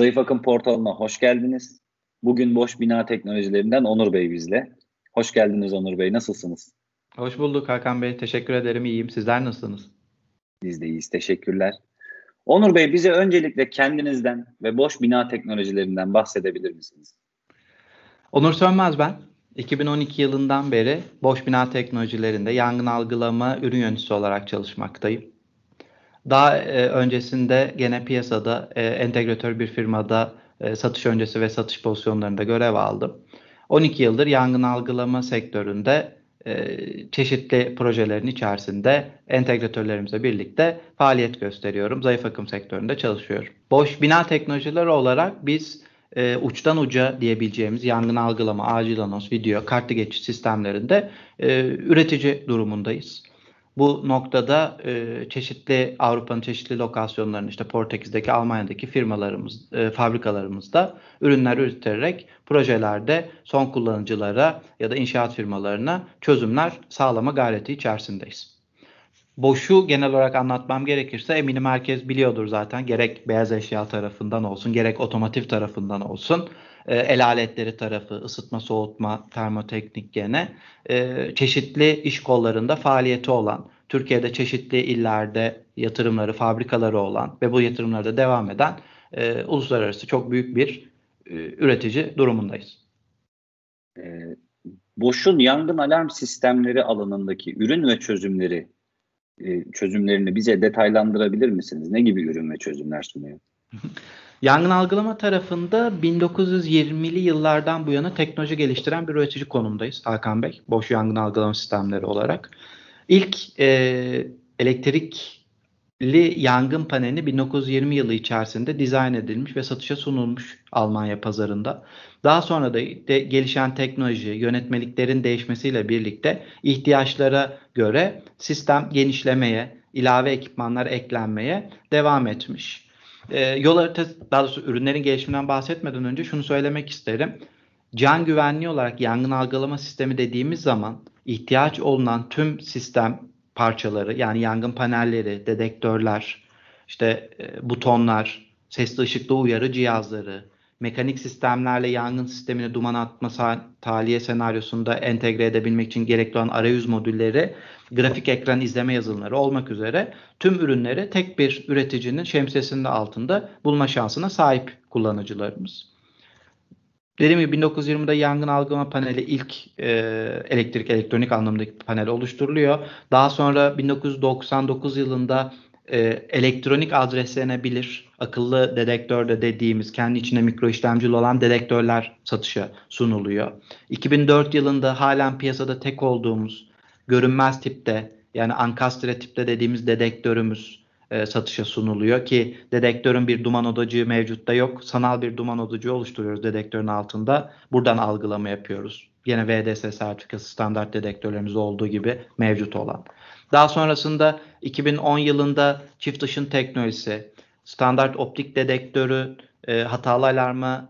Zayıf Akım portalına hoş geldiniz. Bugün Boş Bina Teknolojilerinden Onur Bey bizle. Hoş geldiniz Onur Bey. Nasılsınız? Hoş bulduk Hakan Bey. Teşekkür ederim. İyiyim. Sizler nasılsınız? Biz de iyiyiz. Teşekkürler. Onur Bey bize öncelikle kendinizden ve boş bina teknolojilerinden bahsedebilir misiniz? Onur Sönmez ben. 2012 yılından beri boş bina teknolojilerinde yangın algılama ürün yöneticisi olarak çalışmaktayım. Daha e, öncesinde gene piyasada e, entegratör bir firmada e, satış öncesi ve satış pozisyonlarında görev aldım. 12 yıldır yangın algılama sektöründe e, çeşitli projelerin içerisinde entegratörlerimizle birlikte faaliyet gösteriyorum. Zayıf akım sektöründe çalışıyorum. Boş bina teknolojileri olarak biz e, uçtan uca diyebileceğimiz yangın algılama, acil anons, video, kartlı geçiş sistemlerinde e, üretici durumundayız. Bu noktada e, çeşitli Avrupa'nın çeşitli lokasyonlarında işte Portekiz'deki, Almanya'daki firmalarımız, e, fabrikalarımızda ürünler üreterek projelerde son kullanıcılara ya da inşaat firmalarına çözümler sağlama gayreti içerisindeyiz. Boşu genel olarak anlatmam gerekirse eminim herkes biliyordur zaten. Gerek beyaz eşya tarafından olsun, gerek otomotiv tarafından olsun e, el aletleri tarafı, ısıtma, soğutma, termoteknik gene e, çeşitli iş kollarında faaliyeti olan, Türkiye'de çeşitli illerde yatırımları, fabrikaları olan ve bu yatırımlarda devam eden e, uluslararası çok büyük bir e, üretici durumundayız. E, Boş'un yangın alarm sistemleri alanındaki ürün ve çözümleri e, çözümlerini bize detaylandırabilir misiniz? Ne gibi ürün ve çözümler sunuyor? Yangın algılama tarafında 1920'li yıllardan bu yana teknoloji geliştiren bir üretici konumdayız Hakan Bey. Boş yangın algılama sistemleri olarak. İlk e, elektrikli yangın paneli 1920 yılı içerisinde dizayn edilmiş ve satışa sunulmuş Almanya pazarında. Daha sonra da de gelişen teknoloji, yönetmeliklerin değişmesiyle birlikte ihtiyaçlara göre sistem genişlemeye, ilave ekipmanlar eklenmeye devam etmiş. E, yol haritası, daha doğrusu ürünlerin gelişiminden bahsetmeden önce şunu söylemek isterim. Can güvenliği olarak yangın algılama sistemi dediğimiz zaman ihtiyaç olunan tüm sistem parçaları yani yangın panelleri, dedektörler, işte e, butonlar, sesli ışıklı uyarı cihazları, mekanik sistemlerle yangın sistemini duman atma tahliye senaryosunda entegre edebilmek için gerekli olan arayüz modülleri, grafik ekran izleme yazılımları olmak üzere tüm ürünleri tek bir üreticinin şemsiyesinin altında bulma şansına sahip kullanıcılarımız. Dediğim gibi 1920'de yangın algılama paneli ilk e, elektrik elektronik anlamındaki panel oluşturuluyor. Daha sonra 1999 yılında e, elektronik adreslenebilir akıllı dedektörde dediğimiz kendi içinde mikro işlemcili olan dedektörler satışa sunuluyor. 2004 yılında halen piyasada tek olduğumuz görünmez tipte yani ankastre tipte dediğimiz dedektörümüz e, satışa sunuluyor ki dedektörün bir duman odacığı mevcutta yok. Sanal bir duman odacığı oluşturuyoruz dedektörün altında. Buradan algılama yapıyoruz. Yine VDS sertifikası standart dedektörlerimiz olduğu gibi mevcut olan. Daha sonrasında 2010 yılında çift ışın teknolojisi, standart optik dedektörü e, hatalı alarma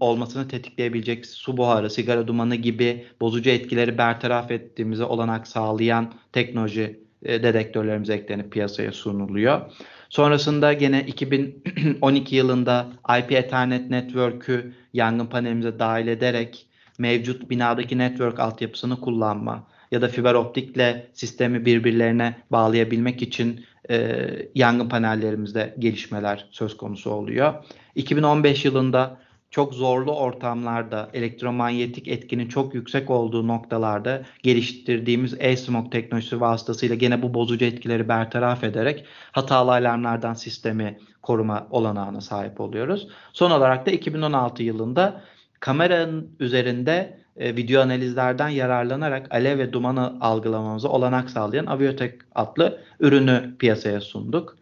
olmasını tetikleyebilecek su buharı, sigara dumanı gibi bozucu etkileri bertaraf ettiğimize olanak sağlayan teknoloji e, dedektörlerimiz eklenip piyasaya sunuluyor. Sonrasında gene 2012 yılında IP Ethernet Network'ü yangın panelimize dahil ederek mevcut binadaki network altyapısını kullanma ya da fiber optikle sistemi birbirlerine bağlayabilmek için e, yangın panellerimizde gelişmeler söz konusu oluyor. 2015 yılında çok zorlu ortamlarda elektromanyetik etkinin çok yüksek olduğu noktalarda geliştirdiğimiz e-smoke teknolojisi vasıtasıyla gene bu bozucu etkileri bertaraf ederek hatalı alarmlardan sistemi koruma olanağına sahip oluyoruz. Son olarak da 2016 yılında kameranın üzerinde e, video analizlerden yararlanarak alev ve dumanı algılamamıza olanak sağlayan Aviotek adlı ürünü piyasaya sunduk.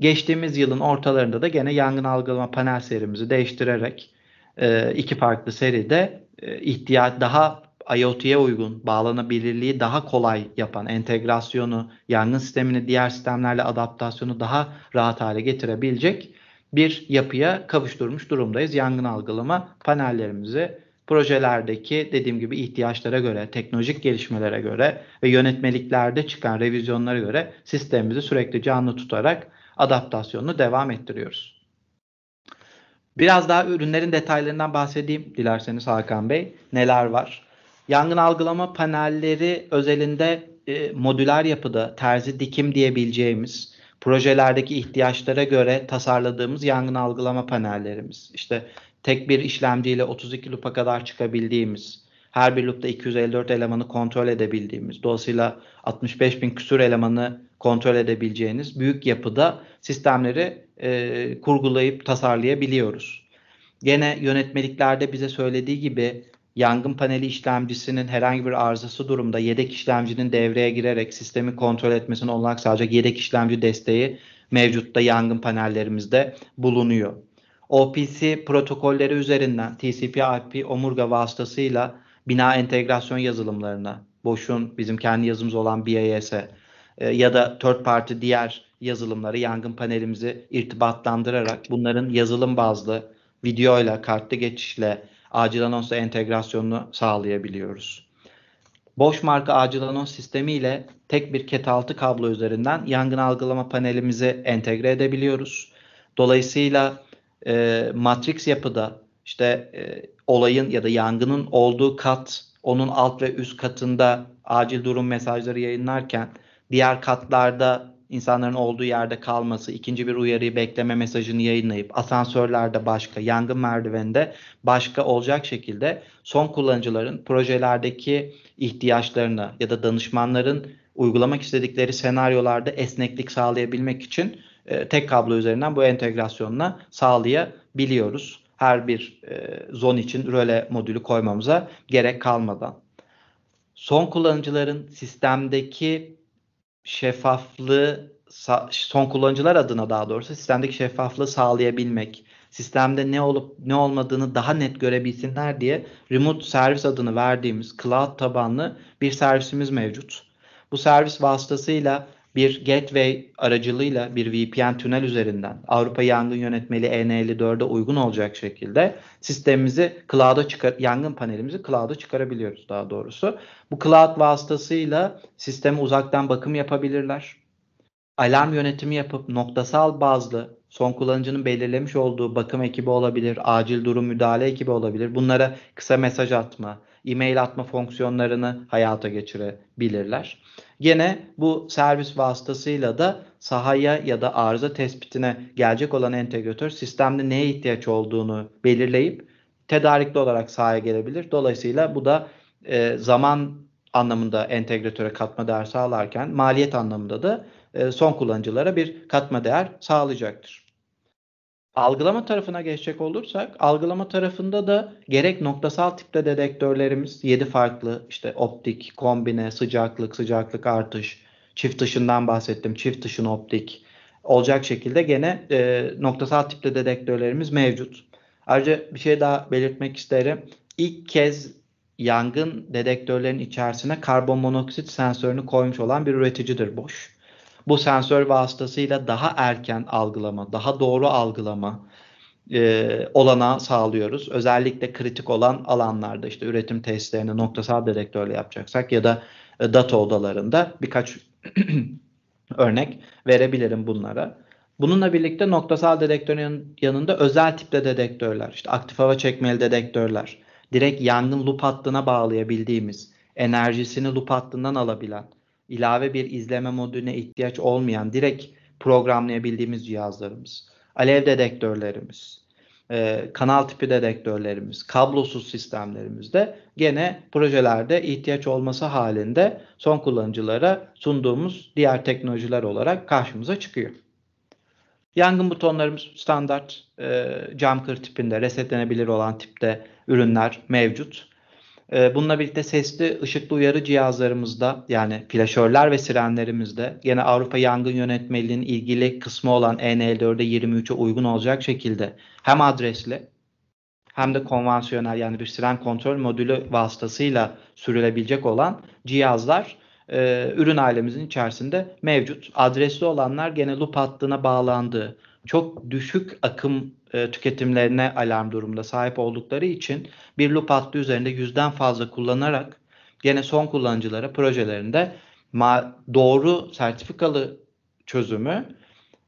Geçtiğimiz yılın ortalarında da gene yangın algılama panel serimizi değiştirerek e, iki farklı seride e, ihtiyaç daha IoT'ye uygun, bağlanabilirliği daha kolay yapan, entegrasyonu, yangın sistemini diğer sistemlerle adaptasyonu daha rahat hale getirebilecek bir yapıya kavuşturmuş durumdayız. Yangın algılama panellerimizi projelerdeki dediğim gibi ihtiyaçlara göre, teknolojik gelişmelere göre ve yönetmeliklerde çıkan revizyonlara göre sistemimizi sürekli canlı tutarak adaptasyonunu devam ettiriyoruz. Biraz daha ürünlerin detaylarından bahsedeyim dilerseniz Hakan Bey. Neler var? Yangın algılama panelleri özelinde e, modüler yapıda terzi dikim diyebileceğimiz projelerdeki ihtiyaçlara göre tasarladığımız yangın algılama panellerimiz. İşte tek bir işlemciyle 32 lupa kadar çıkabildiğimiz, her bir loop'ta 254 elemanı kontrol edebildiğimiz, dolayısıyla 65 bin küsur elemanı kontrol edebileceğiniz büyük yapıda sistemleri e, kurgulayıp tasarlayabiliyoruz. Gene yönetmeliklerde bize söylediği gibi yangın paneli işlemcisinin herhangi bir arızası durumda yedek işlemcinin devreye girerek sistemi kontrol etmesini olanak sağlayacak yedek işlemci desteği mevcutta yangın panellerimizde bulunuyor. OPC protokolleri üzerinden TCP/IP omurga vasıtasıyla bina entegrasyon yazılımlarına, Boş'un bizim kendi yazımız olan BIS'e e, ya da third party diğer yazılımları yangın panelimizi irtibatlandırarak bunların yazılım bazlı videoyla, kartlı geçişle, acil anonsla entegrasyonunu sağlayabiliyoruz. Boş marka acil anons sistemi ile tek bir ket altı kablo üzerinden yangın algılama panelimizi entegre edebiliyoruz. Dolayısıyla e, matrix yapıda işte e, olayın ya da yangının olduğu kat onun alt ve üst katında acil durum mesajları yayınlarken diğer katlarda insanların olduğu yerde kalması, ikinci bir uyarıyı bekleme mesajını yayınlayıp asansörlerde başka, yangın merdiveninde başka olacak şekilde son kullanıcıların projelerdeki ihtiyaçlarını ya da danışmanların uygulamak istedikleri senaryolarda esneklik sağlayabilmek için e, tek kablo üzerinden bu entegrasyonla sağlayabiliyoruz. Her bir e, zon için röle modülü koymamıza gerek kalmadan. Son kullanıcıların sistemdeki şeffaflığı son kullanıcılar adına daha doğrusu sistemdeki şeffaflığı sağlayabilmek, sistemde ne olup ne olmadığını daha net görebilsinler diye remote servis adını verdiğimiz cloud tabanlı bir servisimiz mevcut. Bu servis vasıtasıyla bir gateway aracılığıyla bir VPN tünel üzerinden Avrupa Yangın Yönetmeliği EN54'e uygun olacak şekilde sistemimizi cloud'a çıkar yangın panelimizi cloud'a çıkarabiliyoruz daha doğrusu. Bu cloud vasıtasıyla sisteme uzaktan bakım yapabilirler. Alarm yönetimi yapıp noktasal bazlı son kullanıcının belirlemiş olduğu bakım ekibi olabilir, acil durum müdahale ekibi olabilir. Bunlara kısa mesaj atma, e-mail atma fonksiyonlarını hayata geçirebilirler. Gene bu servis vasıtasıyla da sahaya ya da arıza tespitine gelecek olan entegratör sistemde neye ihtiyaç olduğunu belirleyip tedarikli olarak sahaya gelebilir. Dolayısıyla bu da e, zaman anlamında entegratöre katma değer sağlarken maliyet anlamında da e, son kullanıcılara bir katma değer sağlayacaktır. Algılama tarafına geçecek olursak, algılama tarafında da gerek noktasal tipte dedektörlerimiz 7 farklı işte optik, kombine, sıcaklık, sıcaklık artış, çift dışından bahsettim, çift dışın optik olacak şekilde gene e, noktasal tipte dedektörlerimiz mevcut. Ayrıca bir şey daha belirtmek isterim. İlk kez yangın dedektörlerin içerisine karbon monoksit sensörünü koymuş olan bir üreticidir Bosch. Bu sensör vasıtasıyla daha erken algılama, daha doğru algılama e, olanağı sağlıyoruz. Özellikle kritik olan alanlarda işte üretim testlerini noktasal dedektörle yapacaksak ya da e, data odalarında birkaç örnek verebilirim bunlara. Bununla birlikte noktasal dedektörün yanında özel tipte dedektörler, işte aktif hava çekmeli dedektörler, direkt yangın loop hattına bağlayabildiğimiz, enerjisini loop hattından alabilen, ilave bir izleme modülüne ihtiyaç olmayan direkt programlayabildiğimiz cihazlarımız, alev dedektörlerimiz, e, kanal tipi dedektörlerimiz, kablosuz sistemlerimizde gene projelerde ihtiyaç olması halinde son kullanıcılara sunduğumuz diğer teknolojiler olarak karşımıza çıkıyor. Yangın butonlarımız standart e, cam kır tipinde, resetlenebilir olan tipte ürünler mevcut. Ee, bununla birlikte sesli ışıklı uyarı cihazlarımızda yani flaşörler ve sirenlerimizde yine Avrupa Yangın Yönetmeliğinin ilgili kısmı olan EN54'e 23'e uygun olacak şekilde hem adresli hem de konvansiyonel yani bir siren kontrol modülü vasıtasıyla sürülebilecek olan cihazlar e, ürün ailemizin içerisinde mevcut. Adresli olanlar gene loop hattına bağlandığı çok düşük akım e, tüketimlerine alarm durumunda sahip oldukları için bir loop hattı üzerinde yüzden fazla kullanarak gene son kullanıcılara projelerinde doğru sertifikalı çözümü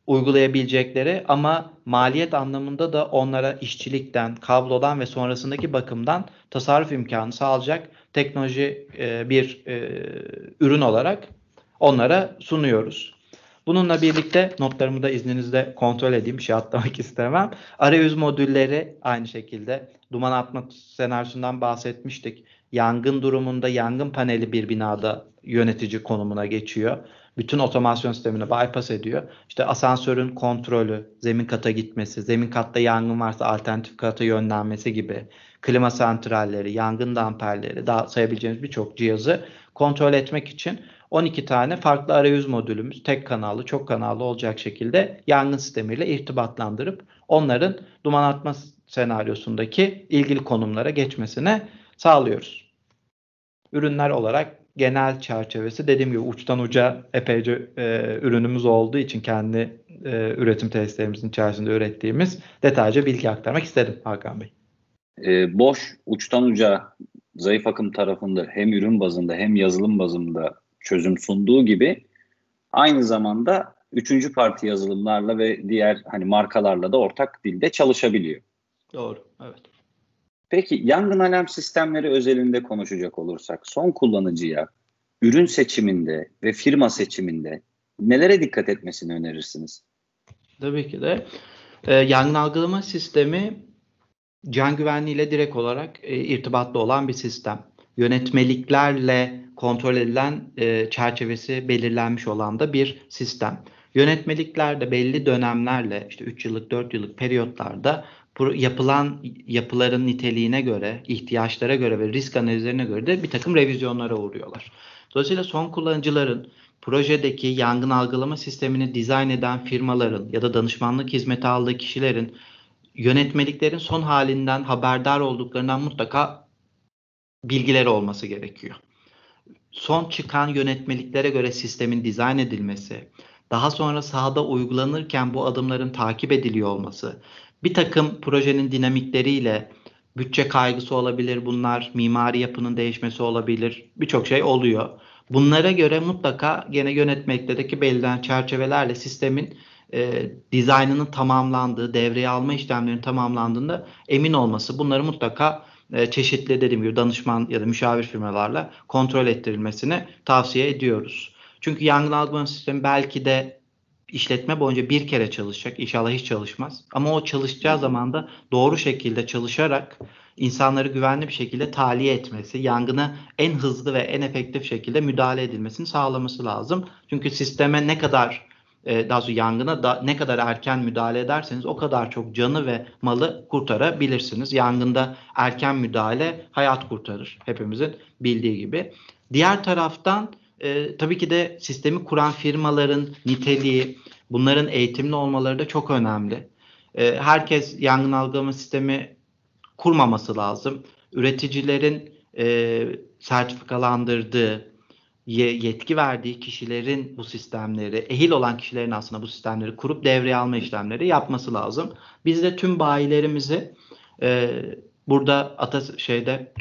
uygulayabilecekleri ama maliyet anlamında da onlara işçilikten, kablodan ve sonrasındaki bakımdan tasarruf imkanı sağlayacak teknoloji e, bir e, ürün olarak onlara sunuyoruz. Bununla birlikte notlarımı da izninizle kontrol edeyim. Bir şey atlamak istemem. Arayüz modülleri aynı şekilde duman atma senaryosundan bahsetmiştik. Yangın durumunda yangın paneli bir binada yönetici konumuna geçiyor. Bütün otomasyon sistemini bypass ediyor. İşte asansörün kontrolü, zemin kata gitmesi, zemin katta yangın varsa alternatif kata yönlenmesi gibi klima santralleri, yangın damperleri, daha sayabileceğimiz birçok cihazı kontrol etmek için 12 tane farklı arayüz modülümüz tek kanallı, çok kanallı olacak şekilde yangın sistemiyle irtibatlandırıp onların duman atma senaryosundaki ilgili konumlara geçmesine sağlıyoruz. Ürünler olarak genel çerçevesi dediğim gibi uçtan uca epeyce e, ürünümüz olduğu için kendi e, üretim testlerimizin içerisinde ürettiğimiz detaylıca bilgi aktarmak istedim Hakan Bey. E, boş uçtan uca zayıf akım tarafında hem ürün bazında hem yazılım bazında çözüm sunduğu gibi aynı zamanda üçüncü parti yazılımlarla ve diğer hani markalarla da ortak dilde çalışabiliyor. Doğru, evet. Peki yangın alarm sistemleri özelinde konuşacak olursak son kullanıcıya ürün seçiminde ve firma seçiminde nelere dikkat etmesini önerirsiniz? Tabii ki de e, yangın algılama sistemi can güvenliğiyle direkt olarak e, irtibatlı olan bir sistem. Yönetmeliklerle kontrol edilen e, çerçevesi belirlenmiş olan da bir sistem. Yönetmeliklerde belli dönemlerle işte 3 yıllık 4 yıllık periyotlarda yapılan yapıların niteliğine göre, ihtiyaçlara göre ve risk analizlerine göre de bir takım revizyonlara uğruyorlar. Dolayısıyla son kullanıcıların projedeki yangın algılama sistemini dizayn eden firmaların ya da danışmanlık hizmeti aldığı kişilerin yönetmeliklerin son halinden haberdar olduklarından mutlaka bilgileri olması gerekiyor. Son çıkan yönetmeliklere göre sistemin dizayn edilmesi, daha sonra sahada uygulanırken bu adımların takip ediliyor olması, bir takım projenin dinamikleriyle bütçe kaygısı olabilir bunlar, mimari yapının değişmesi olabilir, birçok şey oluyor. Bunlara göre mutlaka gene yönetmelikteki belirlenen çerçevelerle sistemin e, dizaynının tamamlandığı, devreye alma işlemlerinin tamamlandığında emin olması, bunları mutlaka e, çeşitli dediğim gibi danışman ya da müşavir firmalarla kontrol ettirilmesini tavsiye ediyoruz. Çünkü yangın algılama sistemi belki de işletme boyunca bir kere çalışacak. İnşallah hiç çalışmaz. Ama o çalışacağı zaman da doğru şekilde çalışarak insanları güvenli bir şekilde tahliye etmesi, yangına en hızlı ve en efektif şekilde müdahale edilmesini sağlaması lazım. Çünkü sisteme ne kadar e, daha sonra yangına da ne kadar erken müdahale ederseniz o kadar çok canı ve malı kurtarabilirsiniz. Yangında erken müdahale hayat kurtarır hepimizin bildiği gibi. Diğer taraftan e, tabii ki de sistemi kuran firmaların niteliği, bunların eğitimli olmaları da çok önemli. E, herkes yangın algılama sistemi kurmaması lazım. Üreticilerin e, sertifikalandırdığı, yetki verdiği kişilerin bu sistemleri, ehil olan kişilerin aslında bu sistemleri kurup devreye alma işlemleri yapması lazım. Biz de tüm bayilerimizi e, burada ata şeyde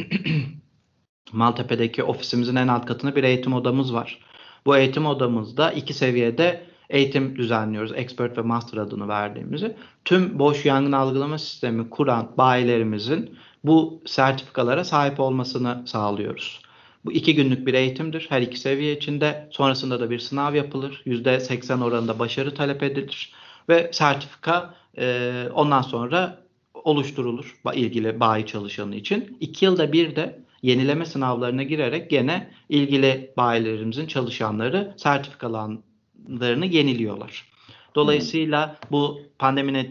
Maltepe'deki ofisimizin en alt katında bir eğitim odamız var. Bu eğitim odamızda iki seviyede eğitim düzenliyoruz. Expert ve Master adını verdiğimizi. Tüm boş yangın algılama sistemi kuran bayilerimizin bu sertifikalara sahip olmasını sağlıyoruz. Bu iki günlük bir eğitimdir. Her iki seviye içinde. Sonrasında da bir sınav yapılır. %80 oranında başarı talep edilir. Ve sertifika e, ondan sonra oluşturulur ilgili bayi çalışanı için. İki yılda bir de yenileme sınavlarına girerek gene ilgili bayilerimizin çalışanları sertifikalarını yeniliyorlar. Dolayısıyla bu pandemi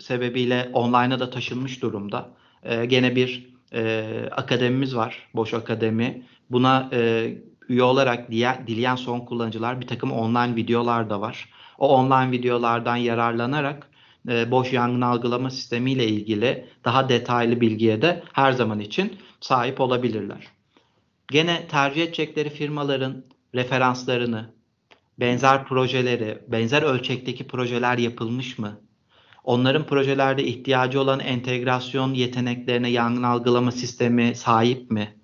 sebebiyle online'a da taşınmış durumda. Ee, gene bir e, akademimiz var, Boş Akademi. Buna e, üye olarak diye, dileyen son kullanıcılar bir takım online videolar da var. O online videolardan yararlanarak e, boş yangın algılama sistemi ile ilgili daha detaylı bilgiye de her zaman için sahip olabilirler. Gene tercih edecekleri firmaların referanslarını, benzer projeleri, benzer ölçekteki projeler yapılmış mı? Onların projelerde ihtiyacı olan entegrasyon yeteneklerine yangın algılama sistemi sahip mi?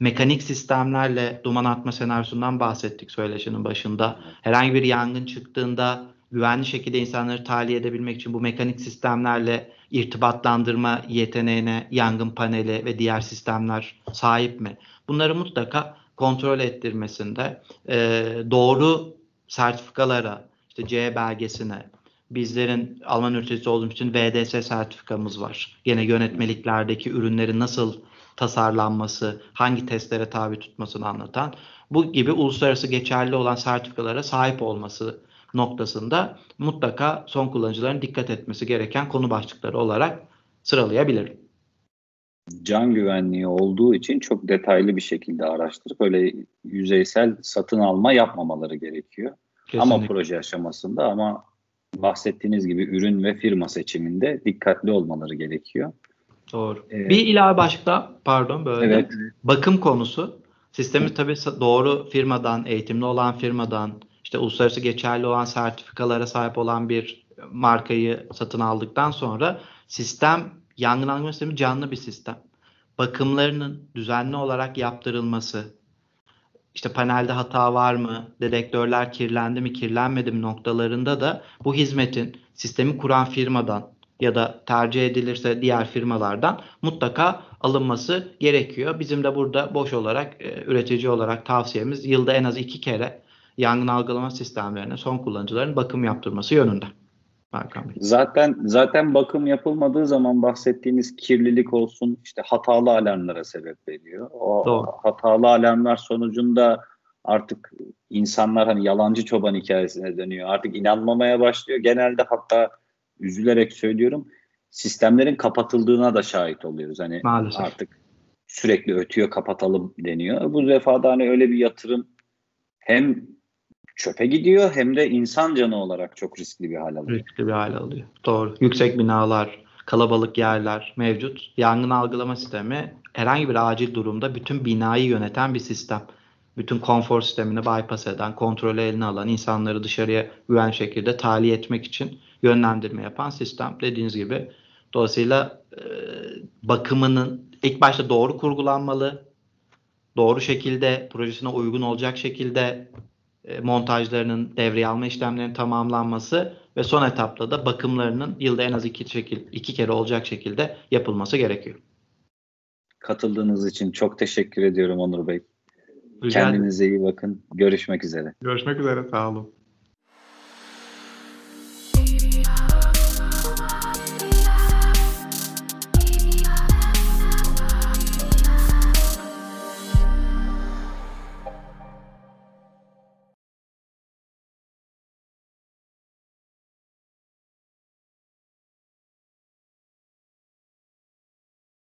Mekanik sistemlerle duman atma senaryosundan bahsettik söyleşinin başında. Herhangi bir yangın çıktığında güvenli şekilde insanları tahliye edebilmek için bu mekanik sistemlerle irtibatlandırma yeteneğine yangın paneli ve diğer sistemler sahip mi? Bunları mutlaka kontrol ettirmesinde e, doğru sertifikalara, işte C belgesine, bizlerin Alman üreticisi olduğumuz için VDS sertifikamız var. Gene yönetmeliklerdeki ürünlerin nasıl tasarlanması, hangi testlere tabi tutmasını anlatan bu gibi uluslararası geçerli olan sertifikalara sahip olması noktasında mutlaka son kullanıcıların dikkat etmesi gereken konu başlıkları olarak sıralayabilirim. Can güvenliği olduğu için çok detaylı bir şekilde araştırıp öyle yüzeysel satın alma yapmamaları gerekiyor. Kesinlikle. Ama proje aşamasında ama bahsettiğiniz gibi ürün ve firma seçiminde dikkatli olmaları gerekiyor. Doğru. Ee, bir ilave başlıkta pardon böyle evet. bakım konusu. Sistemi tabii doğru firmadan, eğitimli olan firmadan, işte uluslararası geçerli olan sertifikalara sahip olan bir markayı satın aldıktan sonra sistem yangın alma sistemi canlı bir sistem. Bakımlarının düzenli olarak yaptırılması, işte panelde hata var mı, dedektörler kirlendi mi, kirlenmedi mi noktalarında da bu hizmetin sistemi kuran firmadan ya da tercih edilirse diğer firmalardan mutlaka alınması gerekiyor. Bizim de burada boş olarak e, üretici olarak tavsiyemiz yılda en az iki kere yangın algılama sistemlerine son kullanıcıların bakım yaptırması yönünde. Zaten zaten bakım yapılmadığı zaman bahsettiğiniz kirlilik olsun işte hatalı alarmlara sebep veriyor. O Doğru. hatalı alarmlar sonucunda artık insanlar hani yalancı çoban hikayesine dönüyor. Artık inanmamaya başlıyor. Genelde hatta üzülerek söylüyorum sistemlerin kapatıldığına da şahit oluyoruz. Hani Maalesef. artık sürekli ötüyor kapatalım deniyor. Bu defa da hani öyle bir yatırım hem çöpe gidiyor hem de insan canı olarak çok riskli bir hal alıyor. Riskli bir hal alıyor. Doğru. Yüksek binalar, kalabalık yerler mevcut. Yangın algılama sistemi herhangi bir acil durumda bütün binayı yöneten bir sistem. Bütün konfor sistemini bypass eden, kontrolü eline alan, insanları dışarıya güven şekilde tahliye etmek için yönlendirme yapan sistem. Dediğiniz gibi dolayısıyla e, bakımının ilk başta doğru kurgulanmalı, doğru şekilde projesine uygun olacak şekilde e, montajlarının devreye alma işlemlerinin tamamlanması ve son etapta da bakımlarının yılda en az iki, şekil, iki kere olacak şekilde yapılması gerekiyor. Katıldığınız için çok teşekkür ediyorum Onur Bey. Rica Kendinize iyi bakın. Görüşmek üzere. Görüşmek üzere. Sağ olun.